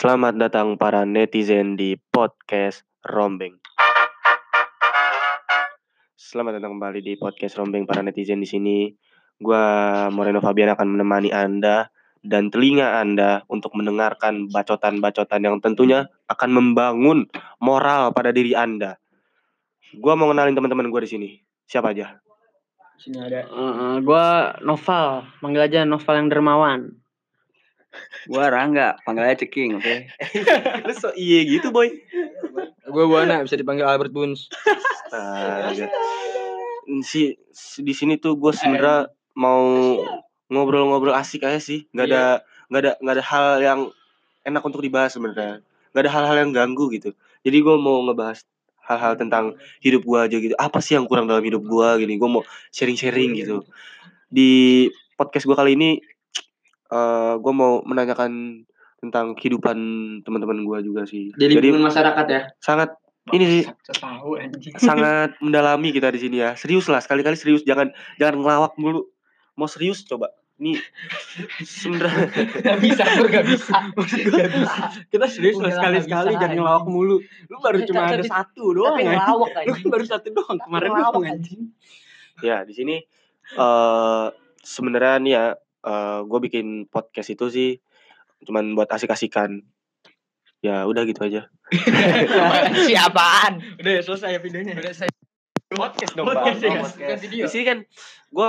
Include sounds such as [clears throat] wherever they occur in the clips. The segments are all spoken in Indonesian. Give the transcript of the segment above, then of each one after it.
Selamat datang para netizen di podcast Rombeng. Selamat datang kembali di podcast Rombeng para netizen di sini. Gua Moreno Fabian akan menemani Anda dan telinga Anda untuk mendengarkan bacotan-bacotan yang tentunya akan membangun moral pada diri Anda. Gua mau kenalin teman-teman gua di sini. Siapa aja? Sini ada. Eh, gua Noval, panggil aja Noval yang dermawan. Gua Rangga, panggil aja Ceking, oke? [laughs] Lu so iye gitu, boy. Gue Buana bisa dipanggil Albert Buns. Astaga. Si, si- di sini tuh gue sebenarnya mau ngobrol-ngobrol asik aja sih. Nggak ada nggak ada nggak ada hal yang enak untuk dibahas sebenarnya. Nggak ada hal-hal yang ganggu gitu. Jadi gue mau ngebahas hal-hal tentang hidup gue aja gitu. Apa sih yang kurang dalam hidup gue gini? Gue mau sharing-sharing gitu. Di podcast gue kali ini eh gue mau menanyakan tentang kehidupan teman-teman gue juga sih. Jadi, Jadi masyarakat ya. sangat ini sih Tahu anjing. sangat [laughs] mendalami kita di sini ya. Serius lah, sekali-kali serius. Jangan jangan ngelawak mulu. Mau serius coba. Ini sebenarnya [laughs] Gak bisa, gue gak bisa. [laughs] Maksud gue, kita serius lah Udah lah, sekali-sekali, nggak bisa, jangan ngelawak mulu. Lu baru Tapi- cuma ada satu doang Tapi ya. ngelawak Lu kan anjing. baru satu doang, kemarin Ngelawak, doang anjing. ya di sini eh sebenarnya nih ya eh gue bikin podcast itu sih cuman buat asik-asikan. Ya udah gitu aja. [laughs] Siapaan? Udah ya, selesai ya videonya. Udah saya Podcast dong, podcast ya, Bang. bukan video. Di sini kan gue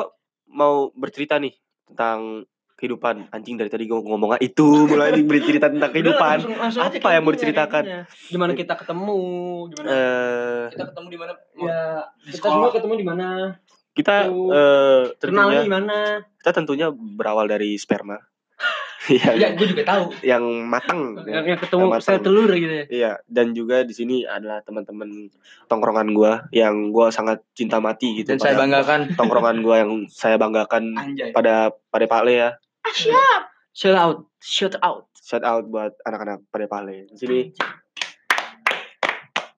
mau bercerita nih tentang kehidupan anjing dari tadi gue ngomong itu mulai bercerita tentang kehidupan Udah, langsung- langsung Apa yang mau diceritakan? Gimana kita ketemu? Gimana eh kita ketemu di mana? Ya, Di kita semua ketemu di mana? Kita Kenalnya tentunya di mana? kita tentunya berawal dari sperma [laughs] Iya, gue juga tahu. yang matang Yang, ya. yang ketemu Yang sel telur gitu ya. Iya, dan juga di sini adalah teman-teman tongkrongan gua yang gua sangat cinta mati gitu. Dan saya banggakan. [laughs] tongkrongan gua yang saya banggakan Anjay. pada pada Pale ya. Shout out, shout out. Shout out buat anak-anak pada Pale. Di sini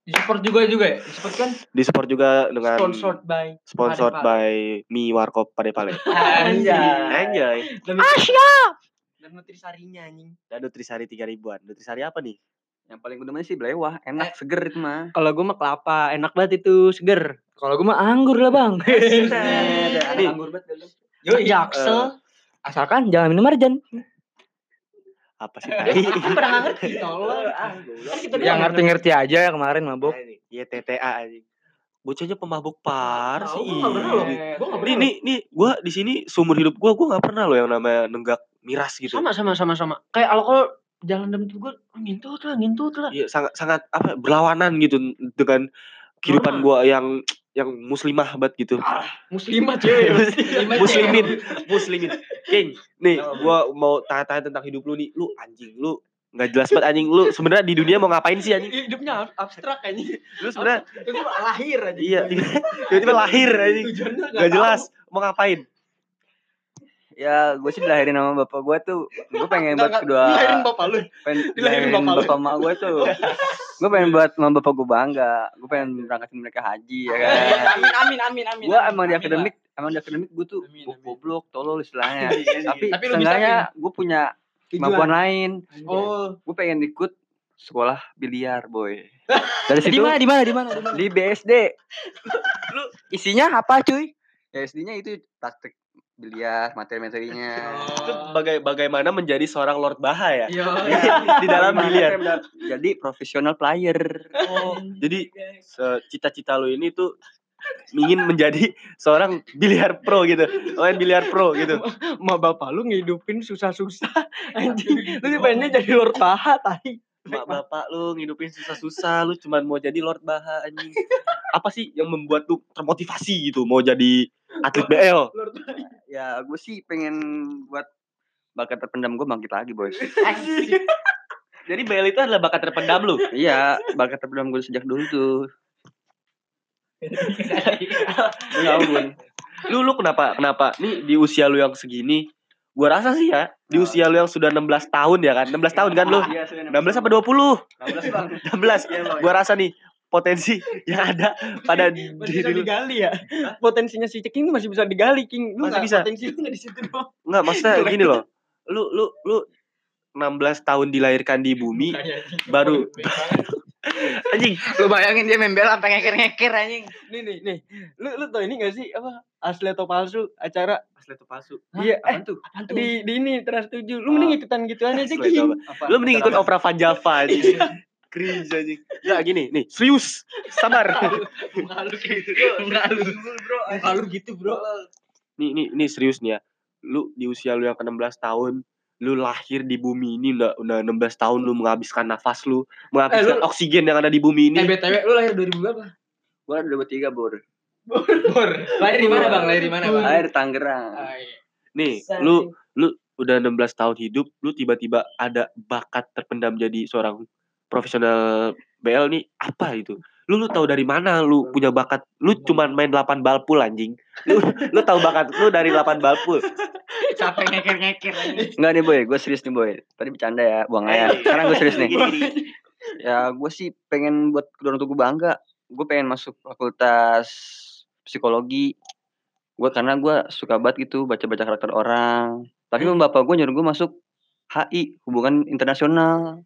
Di support juga juga ya? Di support kan? di support juga dengan Sponsored by sponsored by Mi Warkop pada Pale. Anjay. Anjay. Dan Asia. Dan nutrisarinya anjing. Dan Nutrisari 3000-an. Nutrisari apa nih? Yang paling gue demen sih belewah, enak, seger itu mah. Kalau gue mah kelapa, enak banget itu, seger. Kalau gue mah anggur lah bang. [laughs] Anggur banget dulu. Yo, Jaksel. Asalkan jangan minum marjan. Apa sih [laughs] tai? pernah ngerti tolong. [laughs] Ah, Kan Yang ngerti-ngerti aja yang kemarin mabuk. Iya TTA anjing. Bocahnya pemabuk par sih. gua nggak pernah loh. Iya. Gua nggak Nih pernah. nih nih gua di sini seumur hidup gua gua nggak pernah loh yang namanya nenggak miras gitu. Sama sama sama sama. Kayak alkohol jalan dalam tubuh gue ngintut lah, ngintut lah. Iya sangat sangat apa berlawanan gitu dengan kehidupan gua yang yang muslimah banget gitu. Muslimat cuy. [laughs] Muslimat, Muslimin, muslimin. King, nih gua mau tanya-tanya tentang hidup lu nih. Lu anjing, lu nggak jelas banget anjing. Lu sebenarnya di dunia mau ngapain sih anjing? Hidupnya ab- abstrak anjing. Lu sebenarnya Itu lahir aja. iya tiba-tiba lahir anjing. Gak jelas mau ngapain. Ya, gue sih dilahirin sama bapak gue tuh. Gue pengen buat kedua. Dilahirin bapak lu. pengen dilahirin dilahirin bapak lu. bapak mak gue tuh. gue pengen buat sama bapak gue bangga. Gue pengen berangkatin mereka haji ya kan. Amin amin amin amin. gue amin, emang di amin akademik emang di akademik gue tuh Amin, go- amin. goblok tolol istilahnya tapi Tapi lu bisa, seenggaknya gue punya kemampuan lain. Oh, gue pengen ikut sekolah biliar boy [laughs] dari Di situ mana di mana di mana? di mana? di BSD lu isinya apa cuy ya SD-nya itu praktek biliar materi-materinya Itu baga- bagaimana menjadi seorang Lord Baha ya? iya. [laughs] di dalam biliar. jadi profesional player Oh, jadi se- cita-cita lu ini tuh ingin menjadi seorang biliar pro gitu. Main biliar pro gitu. [laughs] Ma bapak lu ngidupin susah-susah [laughs] anjing. Lu pengennya jadi Lord Baha tadi. Mak bapak lu ngidupin susah-susah, lu cuman mau jadi Lord Baha anjing. Apa sih yang membuat lu termotivasi gitu mau jadi atlet BL? Ya gue sih pengen buat bakat terpendam gue bangkit lagi boys [laughs] Jadi BL itu adalah bakat terpendam lu. iya bakat terpendam gue sejak dulu tuh. [laughs] Ya ampun. Lu lu kenapa kenapa? Nih di usia lu yang segini gua rasa sih ya di usia lu yang sudah 16 tahun ya kan? 16 tahun kan lu? Iya, 16 apa 20 16 bang. 16 gua rasa nih potensi [laughs] yang ada pada bisa diri lu. digali ya. Potensinya si Ceking masih bisa digali, King. Lu Masih nggak- bisa. Potensi lu enggak di situ doang. Enggak, maksudnya gini loh. Lu lu lu 16 tahun dilahirkan di bumi baru [laughs] anjing. Lu bayangin dia main bela sampai ngeker-ngeker anjing. nih nih nih. Lu lu tau ini gak sih? Apa? Asli atau palsu acara. Asli atau palsu iya eh tuh? di di ini trans tujuh. Lu mending ikutan gituan aja apa? lu mending ikut opera Van Java anjing cringe anjing Enggak gini nih serius sabar [laughs] Malu gitu. Malu bro. Kalau gitu bro nih nih nih serius nih ya lu di usia lu yang ke 16 tahun lu lahir di bumi ini udah udah 16 tahun lu menghabiskan nafas lu menghabiskan lu- oksigen yang ada di bumi ini eh btw lu lahir 2000 berapa Gua udah bertiga bor. Bor. Lahir di mana bang? Lahir di mana bang? Air Tangerang. Ah, iya. nih lu lu udah 16 tahun hidup lu tiba-tiba ada bakat terpendam jadi seorang profesional BL nih apa itu lu lu tahu dari mana lu punya bakat lu cuman main 8 balpul anjing lu lu tahu bakat lu dari 8 balpul Capek ngeker-ngeker anjing. Enggak nih boy, gue serius nih boy. Tadi bercanda ya, buang aja. Sekarang gue serius nih. Ya gue sih pengen buat kedua orang tua gue bangga. Gue pengen masuk fakultas psikologi. Gue karena gue suka banget gitu baca-baca karakter orang. Tapi Hmm. bapak gue nyuruh gue masuk HI, hubungan internasional.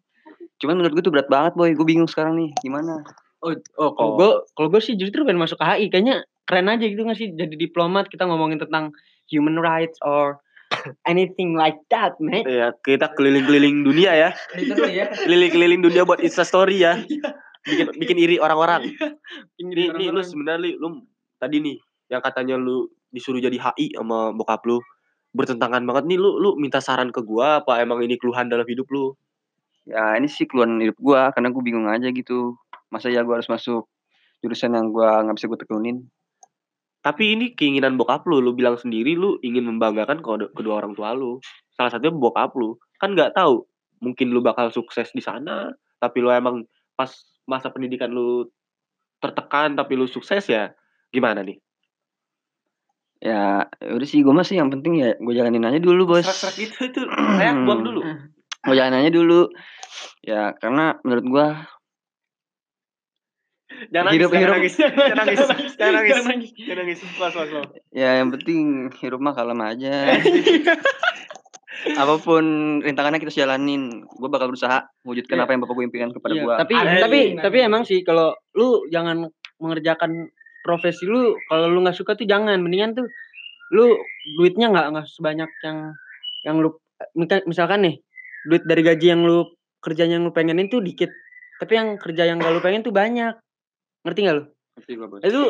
Cuman menurut gue tuh berat banget boy. Gue bingung sekarang nih, gimana? Oh, oh kalau gue kalau gue sih justru pengen masuk ke HI kayaknya keren aja gitu nggak sih jadi diplomat? Kita ngomongin tentang human rights or anything like that man. Ya kita keliling-keliling dunia ya. Ya. Keliling-keliling dunia buat Insta story ya. [laughs] Bikin bikin iri orang-orang. Ini nih nih lu sebenarnya lu tadi nih yang katanya lu disuruh jadi HI sama bokap lu bertentangan banget. Nih lu lu minta saran ke gua apa emang ini keluhan dalam hidup lu Ya ini sih keluhan hidup gue karena gue bingung aja gitu. Masa ya gue harus masuk jurusan yang gue nggak bisa gue tekunin? tapi ini keinginan bokap lu lu bilang sendiri lu ingin membanggakan kedua, orang tua lu salah satunya bokap lu kan nggak tahu mungkin lu bakal sukses di sana tapi lu emang pas masa pendidikan lu tertekan tapi lu sukses ya gimana nih Ya udah sih gue masih yang penting ya gue jalanin aja dulu bos. Serak-serak itu itu saya buang dulu Gue jalanin aja dulu. Ya karena menurut gue jangan Hidup- nangis, hidup- [laughs] jangan nangis jangan nangis jangan nangis Jangan nangis. jangan nangis kelas, kelas. ya yang penting hidup mah kalem aja. [laughs] Apa pun rintangannya kita jalanin. Gue bakal berusaha mewujudkan Iya. apa yang bapak gue impikan kepada Iya, gue. tapi Ada tapi tapi emang sih kalau lu jangan mengerjakan profesi lu kalau lu nggak suka tuh jangan mendingan tuh lu duitnya nggak nggak sebanyak yang yang lu misalkan nih duit dari gaji yang lu kerjanya yang lu pengenin tuh dikit tapi yang kerja yang gak lu pengen tuh banyak. Ngerti gak lu? Ngerti bos. itu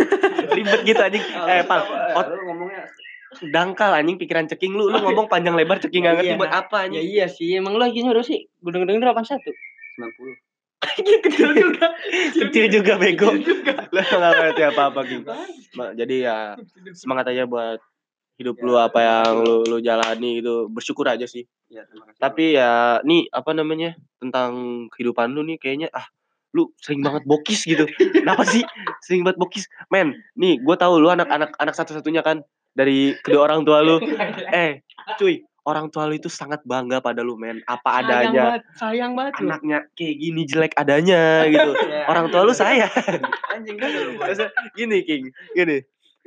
[laughs] ribet gitu anjing. Eh pal ot- Lu ngomongnya dangkal anjing pikiran ceking lu. Lu [laughs] ngomong panjang lebar ceking nggak ngerti Iya. buat apa ya anjing iya sih emang lu lagi berapa sih? Gue denger denger delapan satu. 90. kecil juga. Kecil juga bego. Lu nggak ngerti apa apa gitu jadi ya semangat aja buat hidup lu apa yang lu lu jalani gitu bersyukur aja sih. Ya, terima kasih. tapi ya nih apa namanya tentang kehidupan lu nih kayaknya ah lu sering banget bokis gitu. Kenapa sih? Sering banget bokis. Men nih gue tahu lu anak anak anak satu satunya kan dari kedua orang tua lu. [laughs] Eh cuy orang tua lu itu sangat bangga pada lu men. Apa sayang adanya banget sayang banget lu. anaknya kayak gini jelek adanya gitu. [laughs] Orang tua lu saya. Anjing kan lu. [laughs] Maksudnya gini King gini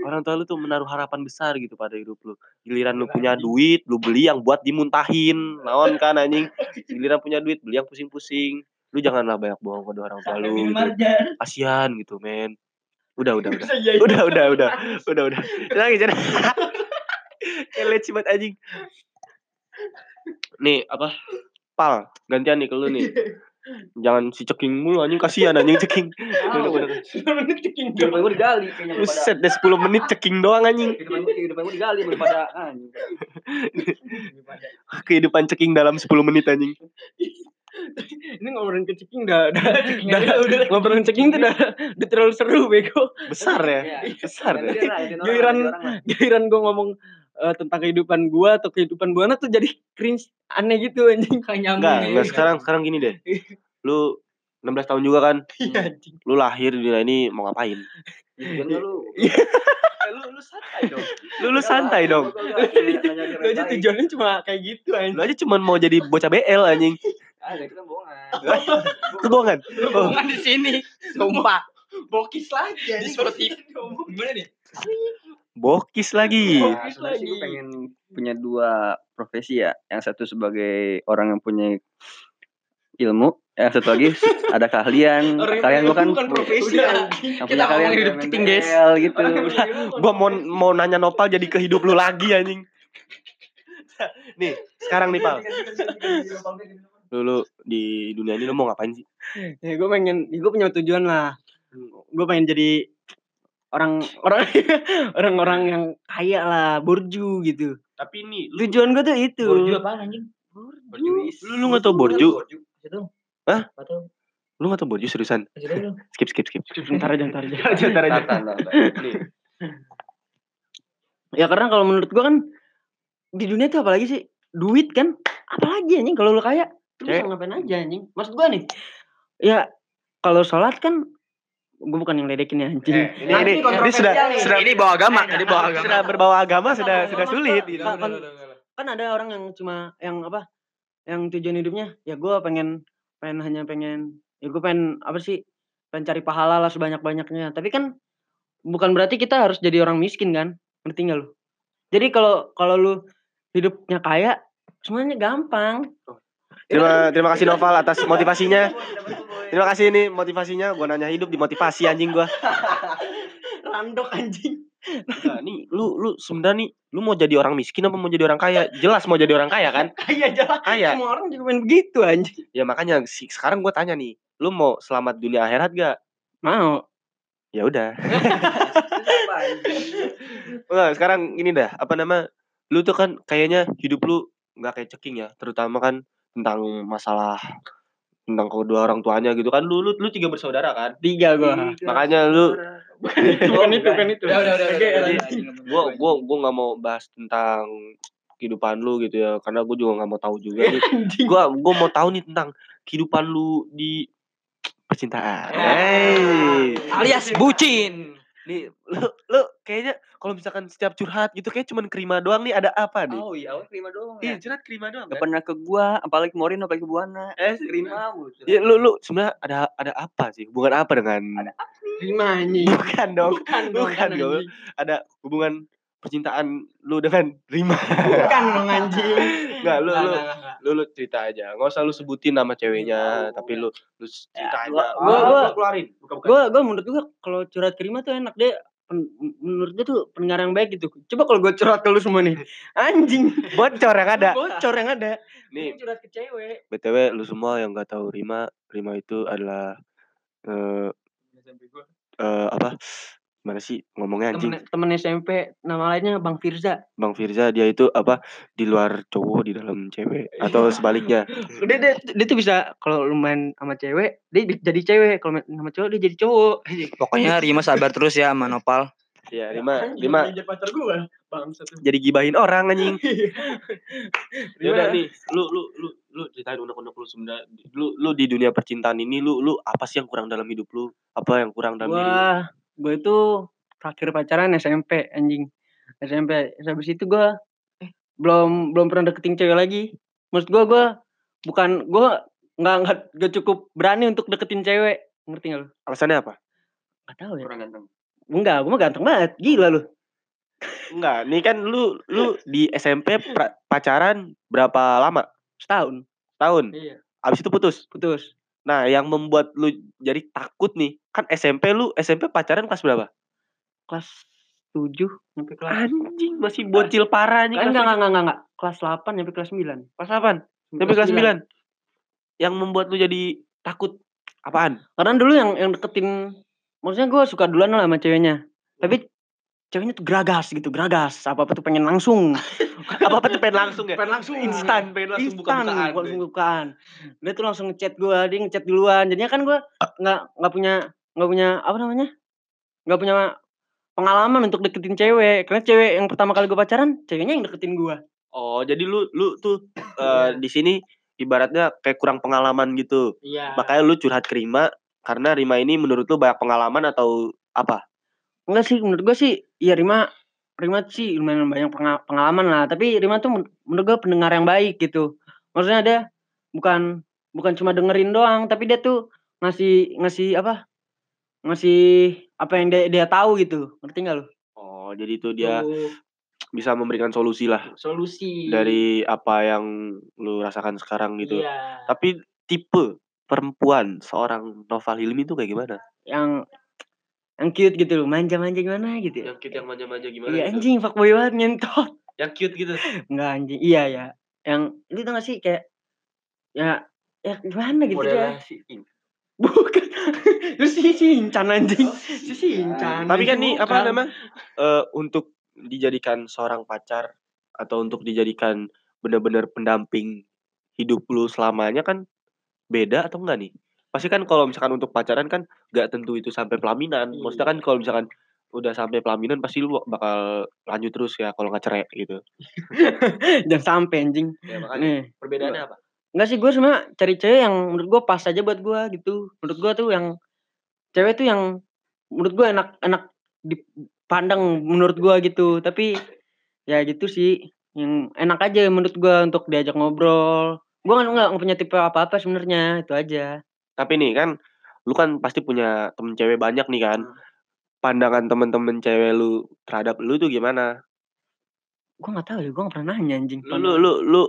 orang tua lu tuh menaruh harapan besar gitu pada hidup lu. Giliran lu punya duit lu beli yang buat dimuntahin naon kan anjing? Giliran punya duit beli yang pusing-pusing. Lu janganlah banyak bohong pada orang tua lu gitu. kasihan gitu men. Udah udah udah. [laughs] Udah udah udah. Udah udah. Jangan lagi jangan [laughs] kelet anjing. Nih apa? Pal gantian nih ke lu nih [laughs] jangan si ceking mulu anjing kasihan anjing ceking udah udah Kehidupan gue digali kayaknya Buset, deh 10 menit ceking doang anjing. kehidupan gue kehidupan gue digali daripada [laughs] anjing. [laughs] Kehidupan ceking dalam 10 menit anjing. ini ngobrolin ke ceking udah [laughs] udah, udah, ngobrolin ceking tuh udah, udah terlalu seru bego Besar ya. Besar ya. Giliran- giliran gue ngomong eh, tentang kehidupan gua atau kehidupan buana tuh jadi cringe aneh gitu anjing kayak Enggak, enggak sekarang sekarang gini deh. Lu 16 tahun juga kan? Iya, anjing. Lu lahir di dunia ini mau ngapain? lu. lu lu santai dong. Lu lu santai dong. Lu aja tujuannya cuma kayak gitu Lu anjing aja cuman mau jadi bocah BL anjing. Ah, itu kan bohongan. Itu bohongan. Oh, di sini sumpah bokis lagi anjing seperti gimana nih bokis lagi. Nah, sih gue lagi. pengen punya dua profesi ya. Yang satu sebagai orang yang punya ilmu, yang satu lagi [laughs] ada keahlian. Orang kalian gua kan bukan profesi, anjing. yang Kita punya kalian hidup main keting, guys. Gitu. Gua mau mau nanya Nopal jadi ke hidup lu lagi anjing. [laughs] nih, sekarang nih, Pal. Lu, lu di dunia ini lu mau ngapain sih? ya gue pengen gue punya tujuan lah gue pengen jadi orang orang [laughs] orang-orang yang kaya lah borju gitu. Tapi ini lu tujuan gue tuh itu. Borju apaan anjing? lu, lu gak tau borju? Itu. Hah? Atau Lu gak tau borju seriusan? [laughs] Skip, skip, skip. bentar aja bentar aja. [laughs] Bentar aja. Ya karena kalau menurut gue kan di dunia tuh apalagi sih? Duit kan? Apalagi anjing kalau lu kaya? Kayak- ngapain aja anjing? Maksud gue nih. Ya kalau sholat kan gue bukan yang ledekin ya anjing. Eh, ini, ini, ini sudah, sudah, Ini bawa agama, ini bawa agama. sudah berbau agama sudah Agama sudah sulit kan- gitu. kan, kan ada orang yang cuma yang apa yang tujuan hidupnya ya gue pengen pengen hanya pengen ya gue pengen apa sih pengen cari pahala lah sebanyak banyaknya tapi kan bukan berarti kita harus jadi orang miskin kan? Ngerti nggak lu? Jadi kalau kalau lu hidupnya kaya semuanya gampang Terima terima kasih Noval atas motivasinya. Terima kasih ini motivasinya. Gua nanya hidup dimotivasi anjing gua. [laughs] landok anjing Nah, nih lu lu sebenarnya nih lu mau jadi orang miskin apa mau jadi orang kaya? Jelas mau jadi orang kaya kan? [laughs] kaya aja Kaya. semua orang juga main begitu anjing Ya makanya si- sekarang gua tanya nih, lu mau selamat dunia akhirat gak? mau Ya udah. [laughs] Enggak, sekarang ini dah, apa nama? Lu tuh kan kayaknya hidup lu nggak kayak ceking ya, terutama kan tentang masalah tentang kedua orang tuanya gitu kan. Lu lu, lu tiga bersaudara kan? tiga gua Makanya lu bukan itu bukan itu Udah, udah, udah, Oke, udah, lanjut. udah. gua gua gua nggak mau bahas tentang kehidupan lu gitu ya karena gua juga nggak mau tahu juga nih. gua gua mau tahu nih tentang kehidupan lu di percintaan. Hey. Alias bucin. Nih, [laughs] lu lu kayaknya kalau misalkan setiap curhat gitu kayak cuman kerima doang nih ada apa nih? Oh iya, awal terima doang Iya, ya. curhat kerima doang. Gak Kan? pernah ke gua, apalagi ke Morin, apalagi ke Buana. Eh, Terima mulu. ya, lu lu sebenarnya ada ada apa sih? Hubungan apa dengan lima anjing Bukan dong. bukan dong Bukan dong. anjing. Ada hubungan percintaan lu dengan Rima. bukan dong anjing Enggak, lu Nggak, lu. Lu, lu cerita aja. Nggak usah lu sebutin nama ceweknya, tapi lu lu cerita aja. gua- gua- gua- keluarin. Bukan, bukan. gue gue menurut gue kalau curhat terima tuh enak deh pen- menurut gue tuh pendengar yang baik gitu coba kalau gue curhat ke lu semua nih [laughs] anjing bocor yang ada. bocor yang ada Nih, Ini curhat ke cewek BTW lu semua yang nggak tahu Rima, Rima itu adalah eh eh, apa? Gimana sih ngomongnya anjing? temen, temen SMP nama lainnya Bang Firza. Bang Firza dia itu apa di luar cowok di dalam cewek atau sebaliknya? Dia, dia, dia tuh bisa kalau lu main sama cewek dia jadi cewek. Kalau main sama cowok dia jadi cowok. Pokoknya Rima sabar terus ya sama Nopal. ya Rima Anjing, Rima. jadi pacar gue bang satu jadi gibahin orang anjing. [laughs] Ya udah nih lu lu lu lu ceritain unek-unek lu sebenarnya lu lu di dunia percintaan ini lu lu apa sih yang kurang dalam hidup lu? Apa yang kurang dalam hidup lu? Gua gue itu terakhir pacaran SMP anjing. SMP. Habis itu gua eh, belum belum pernah deketin cewek lagi. Maksud gua gua bukan gua nggak nggak nggak cukup berani untuk deketin cewek. Ngerti nggak lu? alasannya apa Gak tahu ya. Kurang ganteng. Enggak, gua mah ganteng banget. Gila lu. enggak nih kan lu lu di SMP pra- pacaran berapa lama Setahun. tahun Iya. abis itu putus Putus. Nah yang membuat lu jadi takut nih kan SMP lu SMP pacaran kelas berapa Kelas 7 sampai kelas anjing masih bocil parah Enggak, kelas enggak, enggak, enggak. Kelas 8 sampai kelas 9. Kelas 8 sampai kelas 9. Yang membuat lu jadi takut apaan? Karena dulu yang yang deketin maksudnya gua suka duluan lah sama ceweknya. Tapi ceweknya tuh geragas gitu, geragas. Apa-apa tuh pengen langsung. [laughs] Apa-apa tuh pengen langsung ya? pengen langsung Instan, pengen langsung instan buka-bukaan. langsung bukaan dia tuh langsung ngechat gua dia ngechat duluan jadinya kan gua nggak nggak punya nggak punya apa namanya nggak punya pengalaman untuk deketin cewek karena cewek yang pertama kali gua pacaran ceweknya yang deketin gua Oh, jadi lu lu tuh eh, di sini ibaratnya kayak kurang pengalaman gitu. iya Makanya lu curhat ke Rima karena Rima ini menurut lu banyak pengalaman atau apa? enggak sih menurut gua sih ya Rima Rima sih lumayan banyak penga- pengalaman lah tapi Rima tuh men- menurut gua pendengar yang baik gitu maksudnya dia bukan bukan cuma dengerin doang tapi dia tuh ngasih ngasih apa ngasih apa yang dia dia tahu gitu ngerti nggak lu Oh, jadi tuh dia Tuh. bisa memberikan solusi lah solusi dari apa yang lu rasakan sekarang gitu. Iya. Tapi tipe perempuan seorang Noval Hilmi itu kayak gimana? yang yang cute gitu loh manja-manja gimana gitu ya. Yang cute yang manja-manja gimana? Iya gitu? anjing fuckboy banget ngentot. Yang cute gitu. Enggak anjing. Iya ya. Yang lu tau gak sih kayak ya ya gimana gitu ya. Bukan. [laughs] lu si Shincan anjing. Si Shincan. Tapi kan nih apa bukan. namanya? eh untuk dijadikan seorang pacar atau untuk dijadikan benar-benar pendamping hidup lu selamanya kan beda atau enggak nih? Pasti kan kalau misalkan untuk pacaran kan nggak tentu itu sampai pelaminan. Maksudnya kan kalau misalkan udah sampai pelaminan pasti lu bakal lanjut terus ya kalau nggak cerai gitu. [laughs] Jangan sampai anjing. Ya Nih. perbedaannya apa? Enggak sih gue sebenarnya cari cewek yang menurut gue pas aja buat gue gitu. Menurut gue tuh yang cewek tuh yang menurut gue enak enak dipandang menurut gue gitu. Tapi ya gitu sih yang enak aja menurut gue untuk diajak ngobrol. Gue kan nggak punya tipe apa-apa sebenarnya itu aja. Tapi nih kan lu kan pasti punya temen cewek banyak nih kan. Pandangan temen-temen cewek lu terhadap lu tuh gimana? Gue nggak tahu ya, gue nggak pernah nanya anjing. Lu lu lu, lu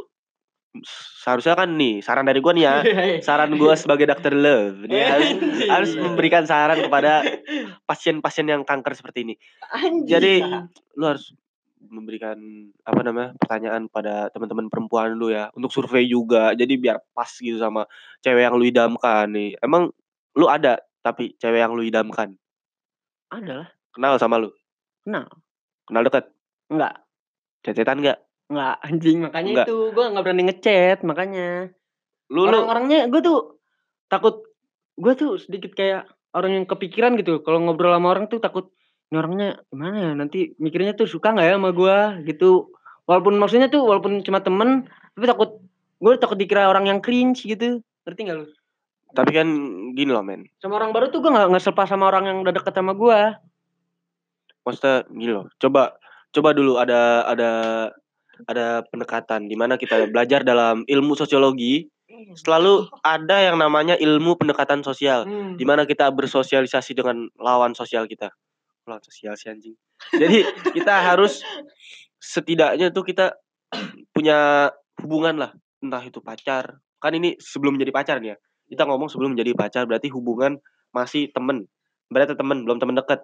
seharusnya kan nih saran dari gua nih ya. [laughs] Saran gua sebagai dokter love nih harus harus memberikan saran kepada pasien-pasien yang kanker seperti ini. Anjing. Jadi lu harus memberikan apa namanya pertanyaan pada teman-teman perempuan lu ya untuk survei juga jadi biar pas gitu sama cewek yang lu idamkan nih emang lu ada tapi cewek yang lu idamkan ada lah. kenal sama lu Kenal. kenal deket Enggak. cecetan nggak Enggak anjing makanya Nggak. itu gue nggak berani ngechat makanya. lu lu orang-orangnya gue tuh takut gue tuh sedikit kayak orang yang kepikiran gitu kalau ngobrol sama orang tuh takut ini orangnya gimana ya nanti mikirnya tuh suka nggak ya sama gue gitu. Walaupun maksudnya tuh walaupun cuma temen tapi takut gue takut dikira orang yang cringe gitu. Ngerti nggak lu? Tapi kan gini loh men. Sama orang baru tuh gue nggak nggak selepas sama orang yang udah deket sama gue maksudnya gini loh coba coba dulu ada ada ada pendekatan di mana kita belajar dalam ilmu sosiologi selalu ada yang namanya ilmu pendekatan sosial Hmm. di mana kita bersosialisasi dengan lawan sosial kita. Lawan sosial si anjing. Jadi kita harus setidaknya tuh kita [clears throat] punya hubungan lah, entah itu pacar. Kan ini sebelum menjadi pacar nih ya. Kita ngomong sebelum menjadi pacar berarti hubungan masih temen. Berarti temen, belum temen deket.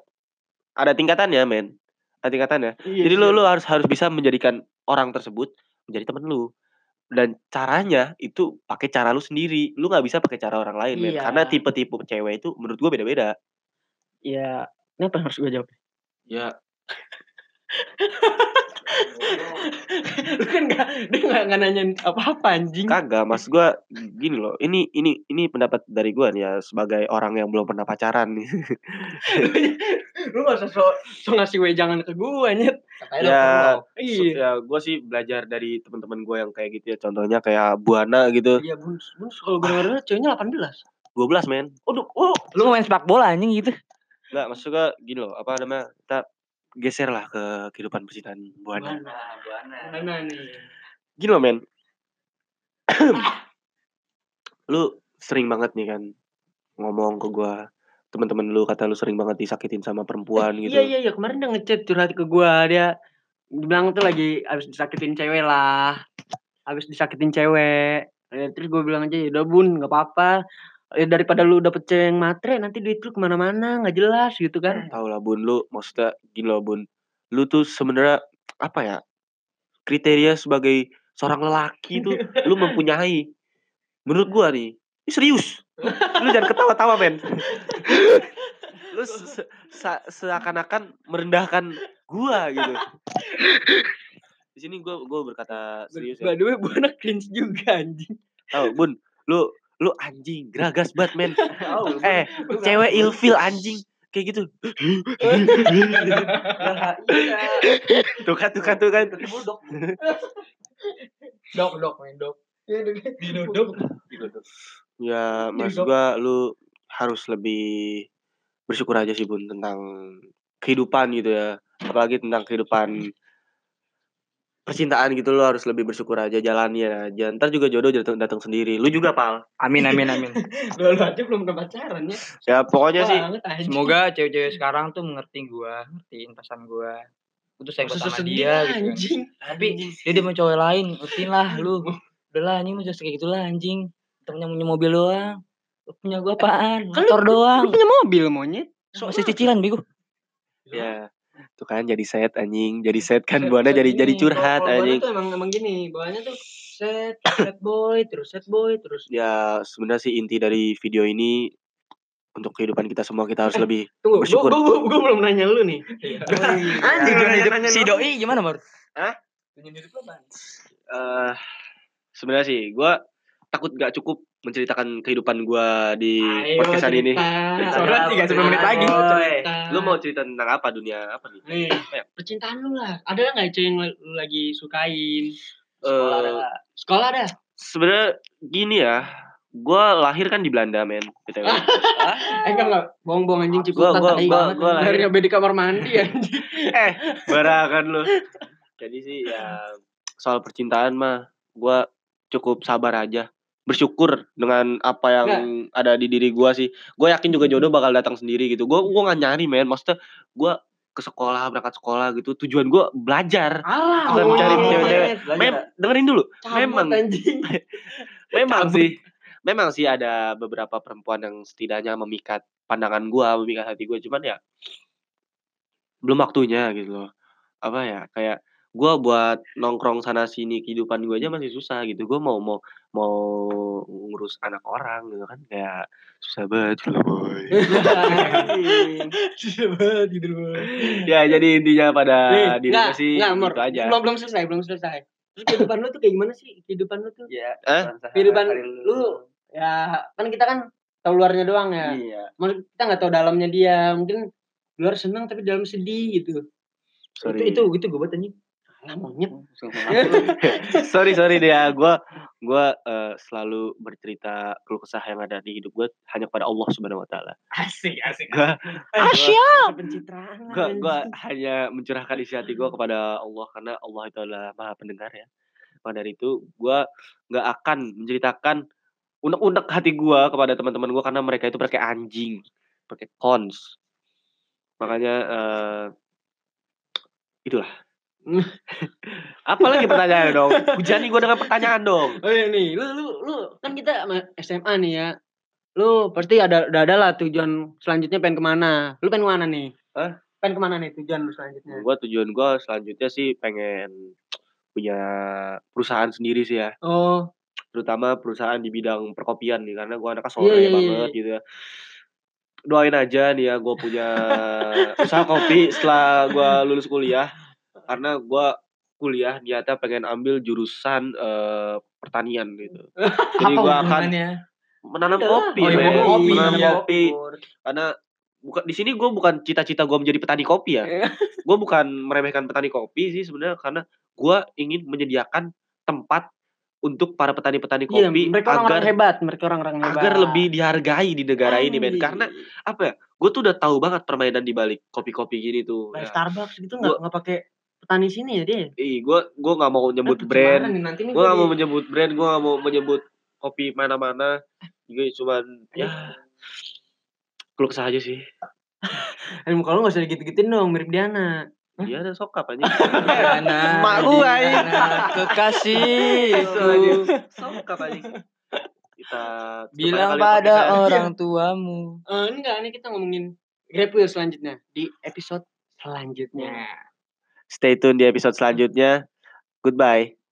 Ada tingkatannya, men. Ada tingkatannya. Iya, Jadi lu siap. lu harus harus bisa menjadikan orang tersebut menjadi temen lu. Dan caranya itu pakai cara lu sendiri. Lu nggak bisa pakai cara orang lain, men. Iya. Karena tipe-tipe cewek itu menurut gua beda-beda. ya ini apa yang harus gue jawab Ya, lu kan nggak dia nggak nggak nanyain apa-apa anjing kagak. Mas gua gini loh. Ini ini ini pendapat dari gua nih ya sebagai orang yang belum pernah pacaran nih. [laughs] lu gak usah so, so ngasih wejangan ke gue nyet ya, iya ya gua sih belajar dari teman-teman gua yang kayak gitu ya. Contohnya kayak Buana gitu. iya bun bun kalau gue denger ceweknya 18 12 men. Aduh, oh Lu main sepak bola anjing gitu. Enggak, maksud gua gini loh. Apa namanya? Kita geser lah ke kehidupan percintaan Buana. buana buana buana nih Gini loh men. [clears throat] lu sering banget nih kan ngomong ke gua teman-teman lu kata lu sering banget disakitin sama perempuan gitu. iya iya iya kemarin dia ngechat curhat ke gue dia bilang tuh lagi abis disakitin cewek lah abis disakitin cewek Eh, terus gue bilang aja ya udah bun nggak apa-apa Eh, daripada lu dapet cewek yang matre nanti duit lu ke mana-mana nggak jelas gitu kan Tahu lah Bun, lu maksudnya gini loh Bun. Lu tuh sebenarnya apa ya? Kriteria sebagai seorang lelaki tuh lu [laughs] mempunyai. Menurut gua nih, ini serius. Lu jangan ketawa-tawa, men. lu se- seakan-akan merendahkan gua gitu. Di sini gua gua berkata serius ya. By the way, bu anak cringe juga anjing. Tahu, Bun, lu lu anjing, geragas banget, men. Oh, Eh, cewek ilfil anjing kayak gitu. [laughs] tuh kan, tuh kan, tuh kan. dok dok main dok. Didodok. Ya, mas Dok. gua lu harus lebih bersyukur aja sih bun tentang kehidupan gitu ya, apalagi tentang kehidupan percintaan gitu lo harus lebih bersyukur aja jalannya aja. Ntar juga jodoh datang datang sendiri. Lu juga pal. Amin amin amin. [laughs] Lu lu aja belum pernah pacaran ya. Ya pokoknya sih. Semoga cewek-cewek sekarang tuh mengerti gua, ngertiin pesan gua. Sayang Susu sama dia gitu. anjing. Tapi dia dia mau cowok lain, ngertiin lah lu. [laughs] Udah lah anjing lu just kayak gitu lah anjing. Temennya punya mobil doang. Lu punya gua apaan? Kan lu- Motor Lu doang. punya mobil monyet. So, masih cicilan bego. Ya. Tuh kan jadi set anjing, jadi set kan buana jadi jadi curhat anjing. tuh emang emang gini, bawaannya tuh set set boy terus set boy terus Ya sebenarnya sih inti dari video ini untuk kehidupan kita semua kita harus lebih tunggu Bersyukur. gua, gua, gua belum nanya lu nih [laughs] [laughs] Anjing Tujuan hidup si doi gimana, Mar? Hah? Tujuan hidup lu eh sebenarnya sih gua takut gak cukup menceritakan kehidupan gua di Ayo, podcastan ini. cerita. Soalnya tinggal 10 menit lagi. Lu mau cerita tentang apa dunia apa nih? nih Ayo. percintaan lu lah ada nggak cuy yang lu lagi sukain Sekolah Eh, ada. sekolah ada sebenarnya gini ya, gua lahir kan di Belanda men. BTW. eh enggak enggak bohong-bohong anjing Gua- ciputan gua- banget gua lahir- dari nyobain di kamar mandi anjing [laughs] eh, barakan lu. Jadi sih ya soal percintaan mah gua cukup sabar aja. Bersyukur dengan apa yang ada di diri gua sih. Gue yakin juga jodoh bakal datang sendiri gitu. Gua gua nggak nyari men. Maksudnya gua ke sekolah, berangkat sekolah gitu. Tujuan gua belajar. alah Bukan mencari bohong. cewek-cewek. Mem, dengerin dulu. Cabut, memang. [laughs] Memang sih. Memang sih ada beberapa perempuan yang setidaknya memikat pandangan gua, memikat hati gua. Cuman ya belum waktunya gitu loh. Apa ya? Kayak gua buat nongkrong sana sini kehidupan gua aja masih susah gitu. Gua mau mau mau ngurus anak orang gitu kan kayak susah banget gitu loh, boy. Susah banget gitu boy. ya jadi intinya pada Nih, diri gua sih enggak, Mor. gitu aja. Belum belum selesai, belum selesai. Terus kehidupan lu tuh kayak gimana sih? Kehidupan lu tuh Ya, Eh? kehidupan lu ya kan kita kan tahu luarnya doang ya. Iya. Maksud kita nggak tahu dalamnya dia. Mungkin luar senang tapi dalam sedih gitu. Sorry. Itu itu gitu gue buat anjing. Alah monyet. [laughs] sorry sorry deh ya gue gue selalu bercerita keluh kesah yang ada di hidup gue hanya kepada Allah subhanahu wa taala Asik, asik. gue Asyik. Pencitraan. gue gue hanya mencurahkan isi hati gue kepada Allah karena Allah itu adalah maha pendengar ya maka dari itu gue nggak akan menceritakan unek-unek hati gue kepada teman-teman gue karena mereka itu pakai anjing pakai cons makanya eh itulah [laughs] Apalagi pertanyaan dong? Hujani gue dengan pertanyaan dong. Oh iya nih, lu lu lu kan kita sama SMA nih ya. Lu pasti ada udah ada lah tujuan selanjutnya pengen ke mana. Lu pengen ke mana nih? Hah? Pengen ke mana nih tujuan lu selanjutnya? Gue tujuan gue selanjutnya sih pengen punya perusahaan sendiri sih ya. Oh, Terutama perusahaan di bidang perkopian nih karena gue anaknya sore Iya, iya, iya, banget gitu ya. Doain aja nih ya gue punya [laughs] usaha kopi setelah gue lulus kuliah karena gue kuliah niatnya pengen ambil jurusan eh, pertanian gitu. [laughs] Jadi gue akan menanam Iya, kopi, oh, iya, kopi, menanam iya. kopi. Karena bukan di sini gue bukan cita-cita gue menjadi petani kopi ya. [laughs] gue bukan meremehkan petani kopi sih sebenarnya karena gue ingin menyediakan tempat untuk para petani-petani iya, kopi mereka orang-orang agar hebat, mereka orang-orang hebat. agar lebih dihargai di negara ini men karena apa ya gue tuh udah tahu banget permainan di balik kopi-kopi gini tuh Kayak ya. Starbucks gitu nggak nggak pakai petani sini ya dia. ih gue gue nggak mau nyebut Aduh, brand gimana nih, nanti nih gue gua gak mau menyebut brand gue gak mau menyebut kopi mana-mana juga cuman ya keluh kesah aja sih [laughs] Eh, muka lu nggak usah gitu-gituin dong, mirip Diana. iya ada sokap aja Diana, Mak gua, ini. Kekasih Itu aja. sokap aja kita Bilang pada orang tuamu. Eh, enggak, ini kita ngomongin Grab Wheel selanjutnya di episode selanjutnya. Stay tune di episode selanjutnya. Goodbye